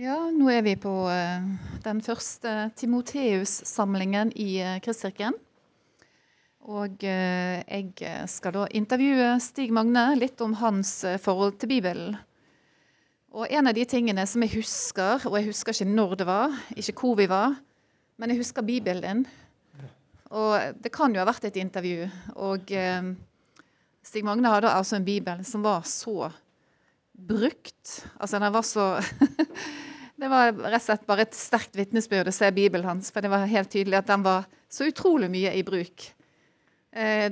Ja, nå er vi på eh, den første Timoteus-samlingen i eh, Kristkirken. Og eh, jeg skal da intervjue Stig Magne litt om hans forhold til Bibelen. Og en av de tingene som jeg husker, og jeg husker ikke når det var, ikke hvor vi var, men jeg husker Bibelen. Og det kan jo ha vært et intervju. Og Stig Magne hadde altså en bibel som var så brukt. Altså, den var så Det var rett og slett bare et sterkt vitnesbyrd å se Bibelen hans, for det var helt tydelig at den var så utrolig mye i bruk. Eh,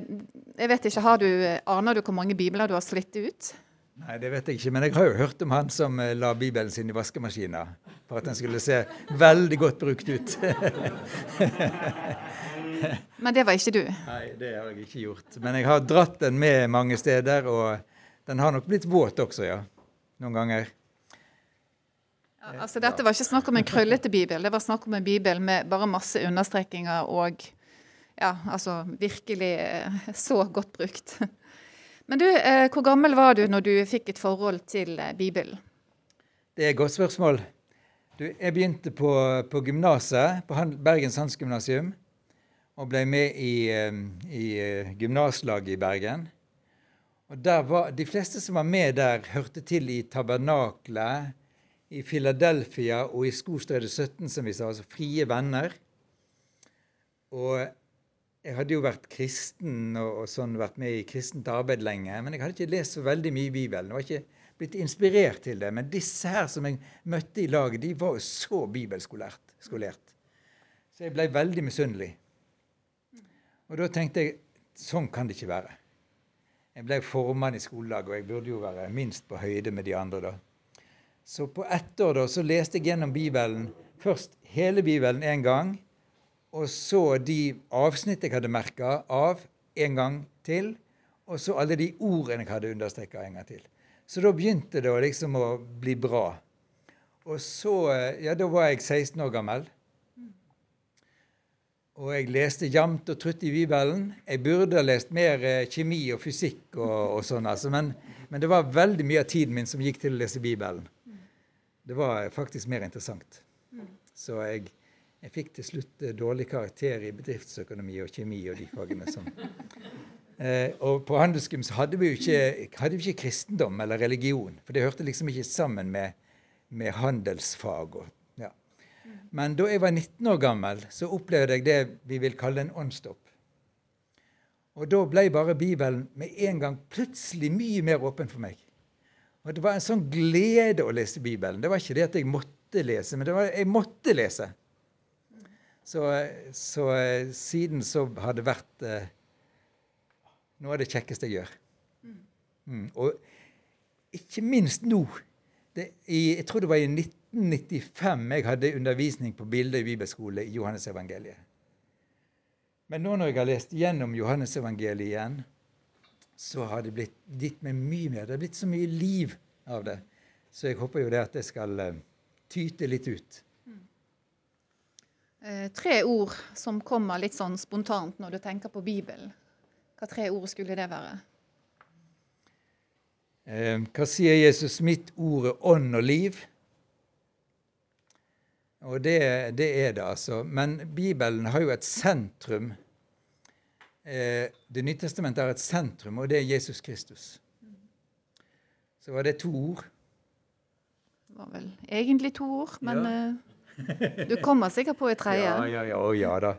jeg vet ikke, har du, Aner du hvor mange bibler du har slitt ut? Nei, det vet jeg ikke, men jeg har jo hørt om han som eh, la Bibelen sin i vaskemaskina for at den skulle se veldig godt brukt ut. Men det var ikke du? Nei, det har jeg ikke gjort. Men jeg har dratt den med mange steder, og den har nok blitt våt også, ja. Noen ganger. Ja, altså Dette var ikke snakk om en krøllete bibel, det var snakk om en bibel med bare masse understrekinger og ja, altså virkelig eh, så godt brukt. Men du, eh, hvor gammel var du når du fikk et forhold til eh, Bibelen? Det er et godt spørsmål. Du, jeg begynte på, på gymnaset, på Bergens Handelsgymnasium og ble med i, i gymnaslaget i Bergen. Og der var, De fleste som var med der, hørte til i tabernaklet, i Philadelphia og i Skostredet 17, som vi sa, altså Frie Venner. Og jeg hadde jo vært kristen og, og, sånn vært med i kristent arbeid lenge, men jeg hadde ikke lest så veldig mye i Bibelen. Jeg var ikke blitt inspirert til det. Men disse her som jeg møtte i laget, de var jo så bibelskolert. Skolert. Så jeg ble veldig misunnelig. Og da tenkte jeg sånn kan det ikke være. Jeg ble formann i skolelaget, og jeg burde jo være minst på høyde med de andre da. Så på ett år da, så leste jeg gjennom Bibelen først hele Bibelen én gang, og så de avsnitt jeg hadde merka av, en gang til. Og så alle de ordene jeg hadde understreka en gang til. Så da begynte det liksom å bli bra. Og så Ja, da var jeg 16 år gammel. Og jeg leste jevnt og trutt i Bibelen. Jeg burde ha lest mer eh, kjemi og fysikk og, og sånn, altså. men, men, det var veldig mye av tiden min som gikk til å lese Bibelen. Det var faktisk mer interessant. Så jeg, jeg fikk til slutt eh, dårlig karakter i bedriftsøkonomi og kjemi og de fagene som eh, Og på Handelsgym så hadde vi jo ikke, hadde vi ikke kristendom eller religion, for det hørte liksom ikke sammen med, med handelsfag og men da jeg var 19 år gammel, så opplevde jeg det vi vil kalle en åndsstopp. Og da ble bare Bibelen med en gang plutselig mye mer åpen for meg. Og Det var en sånn glede å lese Bibelen. Det var ikke det at jeg måtte lese, men det var jeg måtte lese. Så, så siden så har det vært eh, noe av det kjekkeste jeg gjør. Mm. Og ikke minst nå. Det, i, jeg tror det var i 1995 jeg hadde undervisning på bilde i bibelskole i Johannesevangeliet. Men nå når jeg har lest gjennom Johannesevangeliet igjen, så har det blitt gitt meg mye mer. Det har blitt så mye liv av det. Så jeg håper jo det at det skal uh, tyte litt ut. Mm. Eh, tre ord som kommer litt sånn spontant når du tenker på Bibelen. Hva tre ord skulle det være? Eh, hva sier Jesus? Mitt ord er ånd og liv. Og det, det, er det, altså. Men Bibelen har jo et sentrum. Eh, det Nytestamentet har et sentrum, og det er Jesus Kristus. Så var det to ord. Det var vel egentlig to ord, men ja. Eh, du kommer sikkert på et tredje. Ja, ja, ja, ja da.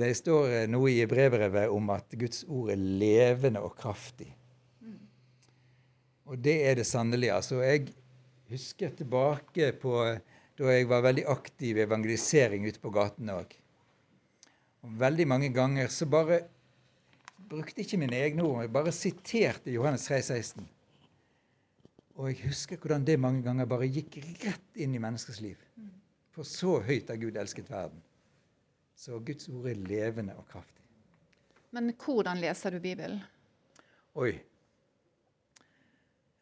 Det står eh, noe i brevbrevet om at Guds ord er levende og kraftig. Og det er det sannelig. Altså, jeg husker tilbake på da jeg var veldig aktiv i evangelisering ute på gatene òg. Veldig mange ganger så bare brukte ikke mine egne ord, jeg bare siterte Johannes 3, 16. Og jeg husker hvordan det mange ganger bare gikk rett inn i menneskers liv. For så høyt har Gud elsket verden. Så Guds ord er levende og kraftig. Men hvordan leser du Bibelen? Oi.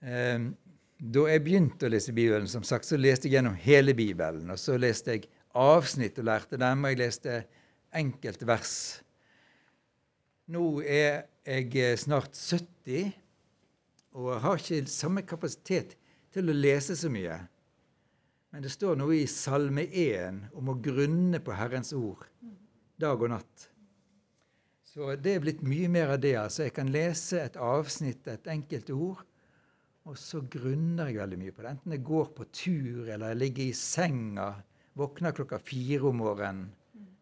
Um, da jeg begynte å lese Bibelen, som sagt, så leste jeg gjennom hele Bibelen. Og så leste jeg avsnitt og lærte dem, og jeg leste enkelte vers. Nå er jeg snart 70 og har ikke samme kapasitet til å lese så mye. Men det står noe i Salme 1 om å grunne på Herrens ord dag og natt. Så det er blitt mye mer av det. altså Jeg kan lese et avsnitt, et enkelt ord, og så grunner jeg veldig mye på det. Enten jeg går på tur, eller jeg ligger i senga, våkner klokka fire om morgenen.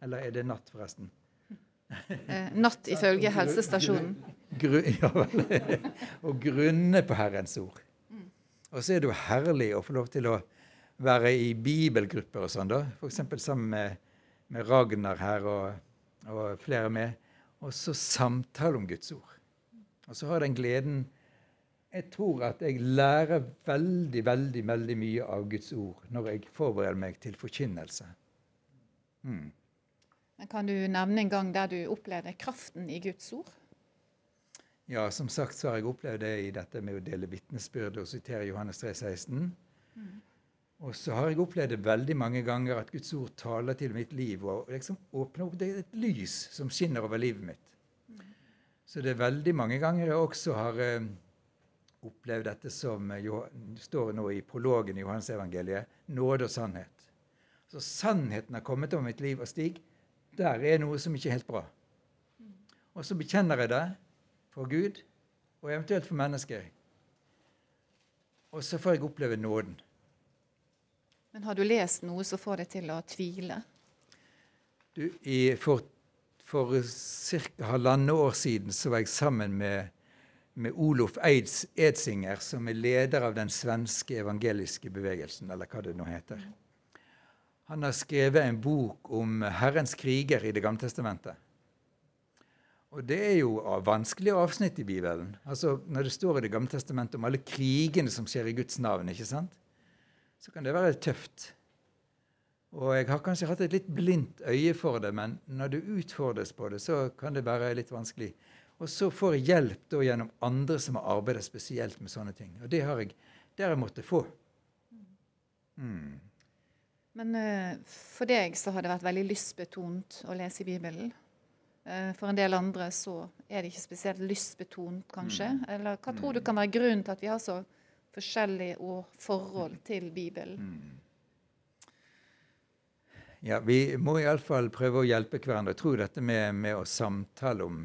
Eller er det natt, forresten? Eh, natt ifølge helsestasjonen. Gru, ja vel. Å grunne på Herrens ord. Og så er det jo herlig å få lov til å være i bibelgrupper og sånn, da. F.eks. sammen med, med, Ragnar her og, og, flere med. Og så samtale om Guds ord. Og så har den gleden Jeg tror at jeg lærer veldig, veldig, veldig mye av Guds ord når jeg forbereder meg til forkynnelse. Mm. Men Kan du nevne en gang der du opplevde kraften i Guds ord? Ja, som sagt så har jeg opplevd det i dette med å dele vitnesbyrd og sitere Johannes 3, 16. Mm. Og så har jeg opplevd det veldig mange ganger at Guds ord taler til mitt liv og liksom åpner opp det er et lys som skinner over livet mitt. Mm. Så det er veldig mange ganger jeg også har eh, opplevd dette som uh, står nå i prologen i Johannes-evangeliet, nåde og sannhet. Så sannheten har kommet over mitt liv og Stig der er noe som ikke er helt bra. Og så bekjenner jeg det for Gud og eventuelt for mennesker. Og så får jeg oppleve nåden. Men har du lest noe som får deg til å tvile? Du, i, for for ca. halvannet år siden så var jeg sammen med, med Olof Eids Edsinger, som er leder av den svenske evangeliske bevegelsen, eller hva det nå heter. Han har skrevet en bok om Herrens kriger i Det gamle testamentet. Og det er jo vanskelige avsnitt i Bibelen. Altså Når det står i Det gamle testamentet om alle krigene som skjer i Guds navn, ikke sant? så kan det være tøft. Og jeg har kanskje hatt et litt blindt øye for det, men når du utfordres på det, så kan det være litt vanskelig. Og så får jeg hjelp da gjennom andre som har arbeidet spesielt med sånne ting. Og det har jeg, der jeg måtte få. Mm. Men uh, for deg så har det vært veldig lystbetont å lese i Bibelen. Uh, for en del andre så er det ikke spesielt lystbetont, kanskje. Mm. Eller hva mm. tror du kan være grunnen til at vi har så forskjellige forhold til Bibelen? Mm. Ja, vi må iallfall prøve å hjelpe hverandre. Jeg tror dette med, med å samtale om,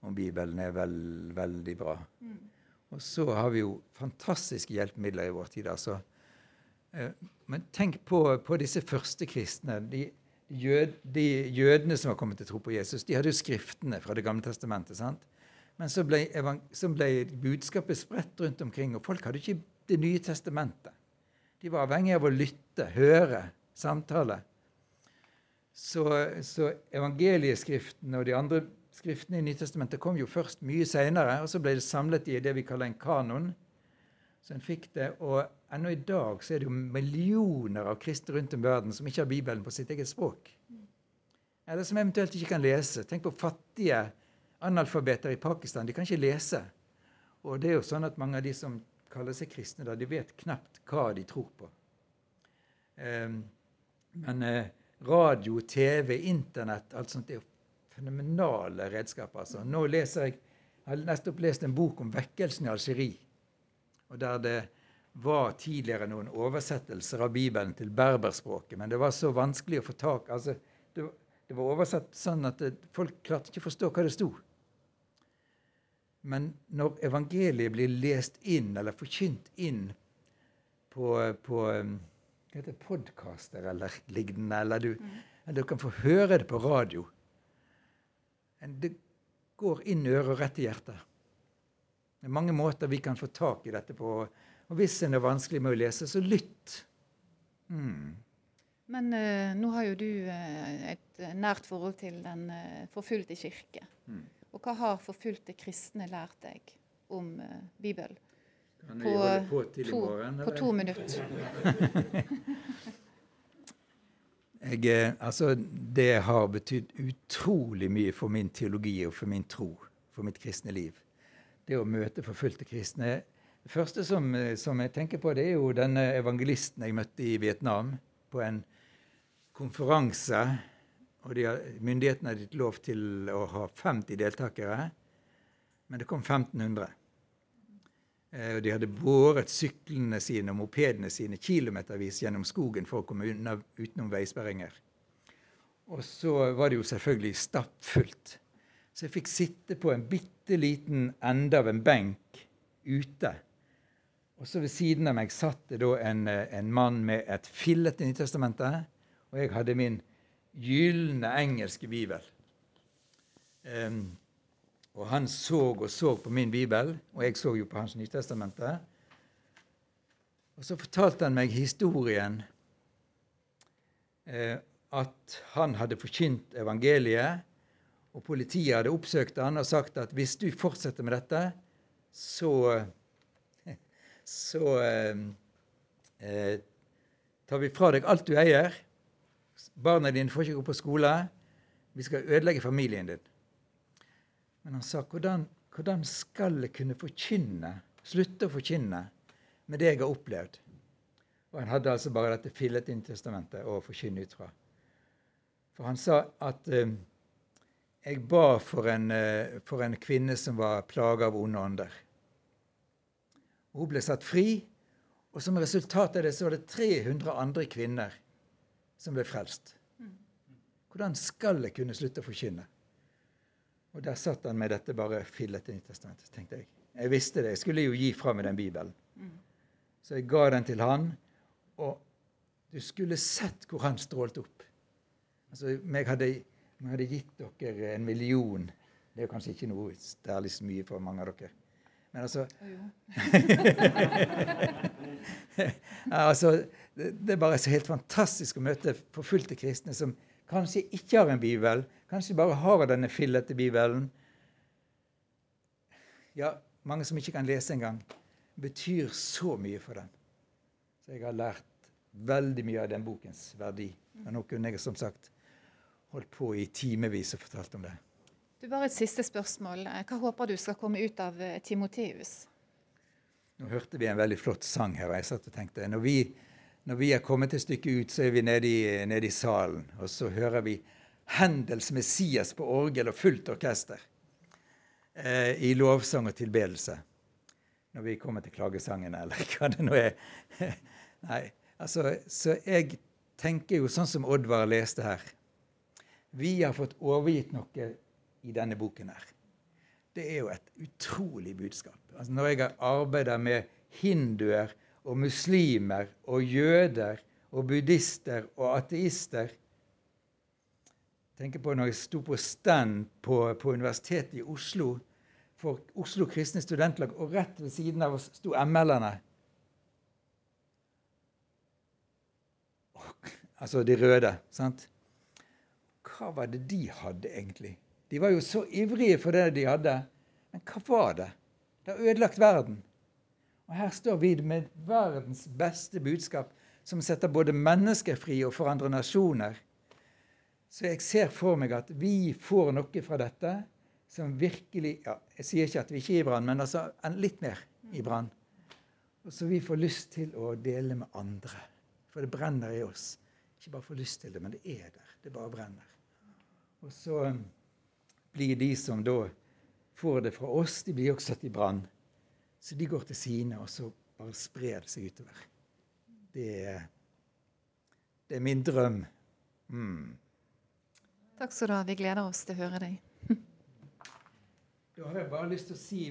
om, Bibelen er vel, veldig bra. Mm. Og så har vi jo fantastiske hjelpemidler i vår tid. altså Eh, men tenk på, på disse første kristne. De, jød, de, jødene som har kommet til tro på Jesus, de hadde jo skriftene fra Det gamle testamentet. sant? Men så ble, så ble, budskapet spredt rundt omkring, og folk hadde ikke Det nye testamentet. De var avhengig av å lytte, høre, samtale. Så, så evangelieskriftene og de andre skriftene i Nytestamentet kom jo først mye seinere, og så ble det samlet i det vi kaller en kanon. Så en fikk det, og Ennå i dag så er det jo millioner av kristne rundt om i verden som ikke har Bibelen på sitt eget språk. Eller som eventuelt ikke kan lese. Tenk på fattige analfabeter i Pakistan. De kan ikke lese. Og det er jo sånn at mange av de som kaller seg kristne, da, de vet knapt hva de tror på. Um, men uh, radio, TV, Internett, alt sånt er jo fenomenale redskaper. Altså. Nå leser jeg, jeg har nettopp lest en bok om vekkelsen i Algerie og der det var tidligere noen oversettelser av Bibelen til berberspråket, men det var så vanskelig å få tak altså, det, det var oversatt sånn at det, folk klarte ikke å forstå hva det sto. Men når evangeliet blir lest inn, eller forkynt inn på, på um, podkaster eller lignende, eller du, mm. eller du kan få høre det på radio Det går inn i øret og rett i hjertet. Det er mange måter vi kan få tak i dette på. Og hvis en er vanskelig med å lese, så lytt. Mm. Men uh, nå har jo du uh, et nært forhold til den uh, forfulgte kirke. Mm. Og hva har forfulgte kristne lært deg om Bibelen? På, på, to, morgen, på to minutter. Jeg, altså, det har betydd utrolig mye for min teologi og for min tro, for mitt kristne liv det å møte forfulgte kristne. Det første som, som, jeg tenker på, det er jo denne evangelisten jeg møtte i Vietnam på en konferanse. og de, Myndighetene hadde gitt lov til å ha 50 deltakere, men det kom 1500. Eh, og de hadde båret syklene sine og mopedene sine kilometervis gjennom skogen for å komme unna, utenom veisperringer. Og så var det jo selvfølgelig stappfullt. Så jeg fikk sitte på en bitte liten ende av en benk ute. Og så ved siden av meg satt det da en, en mann med et fillete Nytestamente, og jeg hadde min gylne engelske bibel. Um, og han så og så på min bibel, og jeg så jo på hans Nytestamente. Og så fortalte han meg historien eh, at han hadde forkynt evangeliet, og politiet hadde oppsøkt han og sagt at hvis du fortsetter med dette, så så eh, eh, tar vi fra deg alt du eier. Barna dine får ikke gå på skole. Vi skal ødelegge familien din. Men han sa hvordan, hvordan skal jeg kunne forkynne, slutte å forkynne med det jeg har opplevd? Og han hadde altså bare dette fillet inn testamentet å forkynne ut fra. For han sa at eh, jeg ba for en, eh, for en, kvinne som var plaga av onde ånder. Hun ble satt fri, og som resultat av det så var det 300 andre kvinner som ble frelst. Hvordan skal jeg kunne slutte å forkynne? Og der satt han med dette bare fillete Nyttestamentet, tenkte jeg. Jeg visste det. Jeg skulle jo gi fra meg den Bibelen. Så jeg ga den til han, og du skulle sett hvor han strålte opp. Altså, jeg hadde, jeg hadde gitt dere en million. Det er kanskje ikke noe særlig mye for mange av dere. Men altså altså, det, det, er bare så helt fantastisk å møte forfulgte kristne som kanskje ikke har en bibel, kanskje bare har denne fillete bibelen. Ja, mange som ikke kan lese engang, betyr så mye for dem. Så jeg har lært veldig mye av den bokens verdi. Og nå kunne jeg som sagt holdt på i timevis og fortalt om det. Du, Bare et siste spørsmål. Hva håper du skal komme ut av eh, Timoteus? Nå hørte vi en veldig flott sang her, og jeg satt og tenkte når vi når vi er kommet et stykke ut, så er vi nede i, nede i salen. Og så hører vi Hendels Messias på orgel og fullt orkester eh, i lovsang og tilbedelse. Når vi kommer til klagesangene, eller hva det nå er. Nei, altså, Så jeg tenker jo sånn som Oddvar leste her. Vi har fått overgitt noe i denne boken her. Det er jo et utrolig budskap. Altså, når jeg har arbeida med hinduer og muslimer og jøder og buddhister og ateister. tenker på når jeg sto på stand på, på Universitetet i Oslo for Oslo kristne studentlag, og rett ved siden av oss sto ML-erne. Altså de røde. sant? Hva var det de hadde, egentlig? De var jo så ivrige for det de hadde. Men hva var det? Det har ødelagt verden. Og her står vi med verdens beste budskap, som setter både mennesker fri og forandrer nasjoner. Så jeg ser for meg at vi får noe fra dette som virkelig ja, Jeg sier ikke at vi ikke er i brann, men altså litt mer i brann. Og så vi får lyst til å dele med andre. For det brenner i oss. Ikke bare får lyst til det, men det er der. Det bare brenner. Og så um, blir de som da får det fra oss, de blir også satt i brann. Så de går til sine, og så bare sprer det seg utover. Det er, det er min drøm. Mm. Takk skal du ha. Vi gleder oss til å høre deg. Da har jeg bare lyst til å si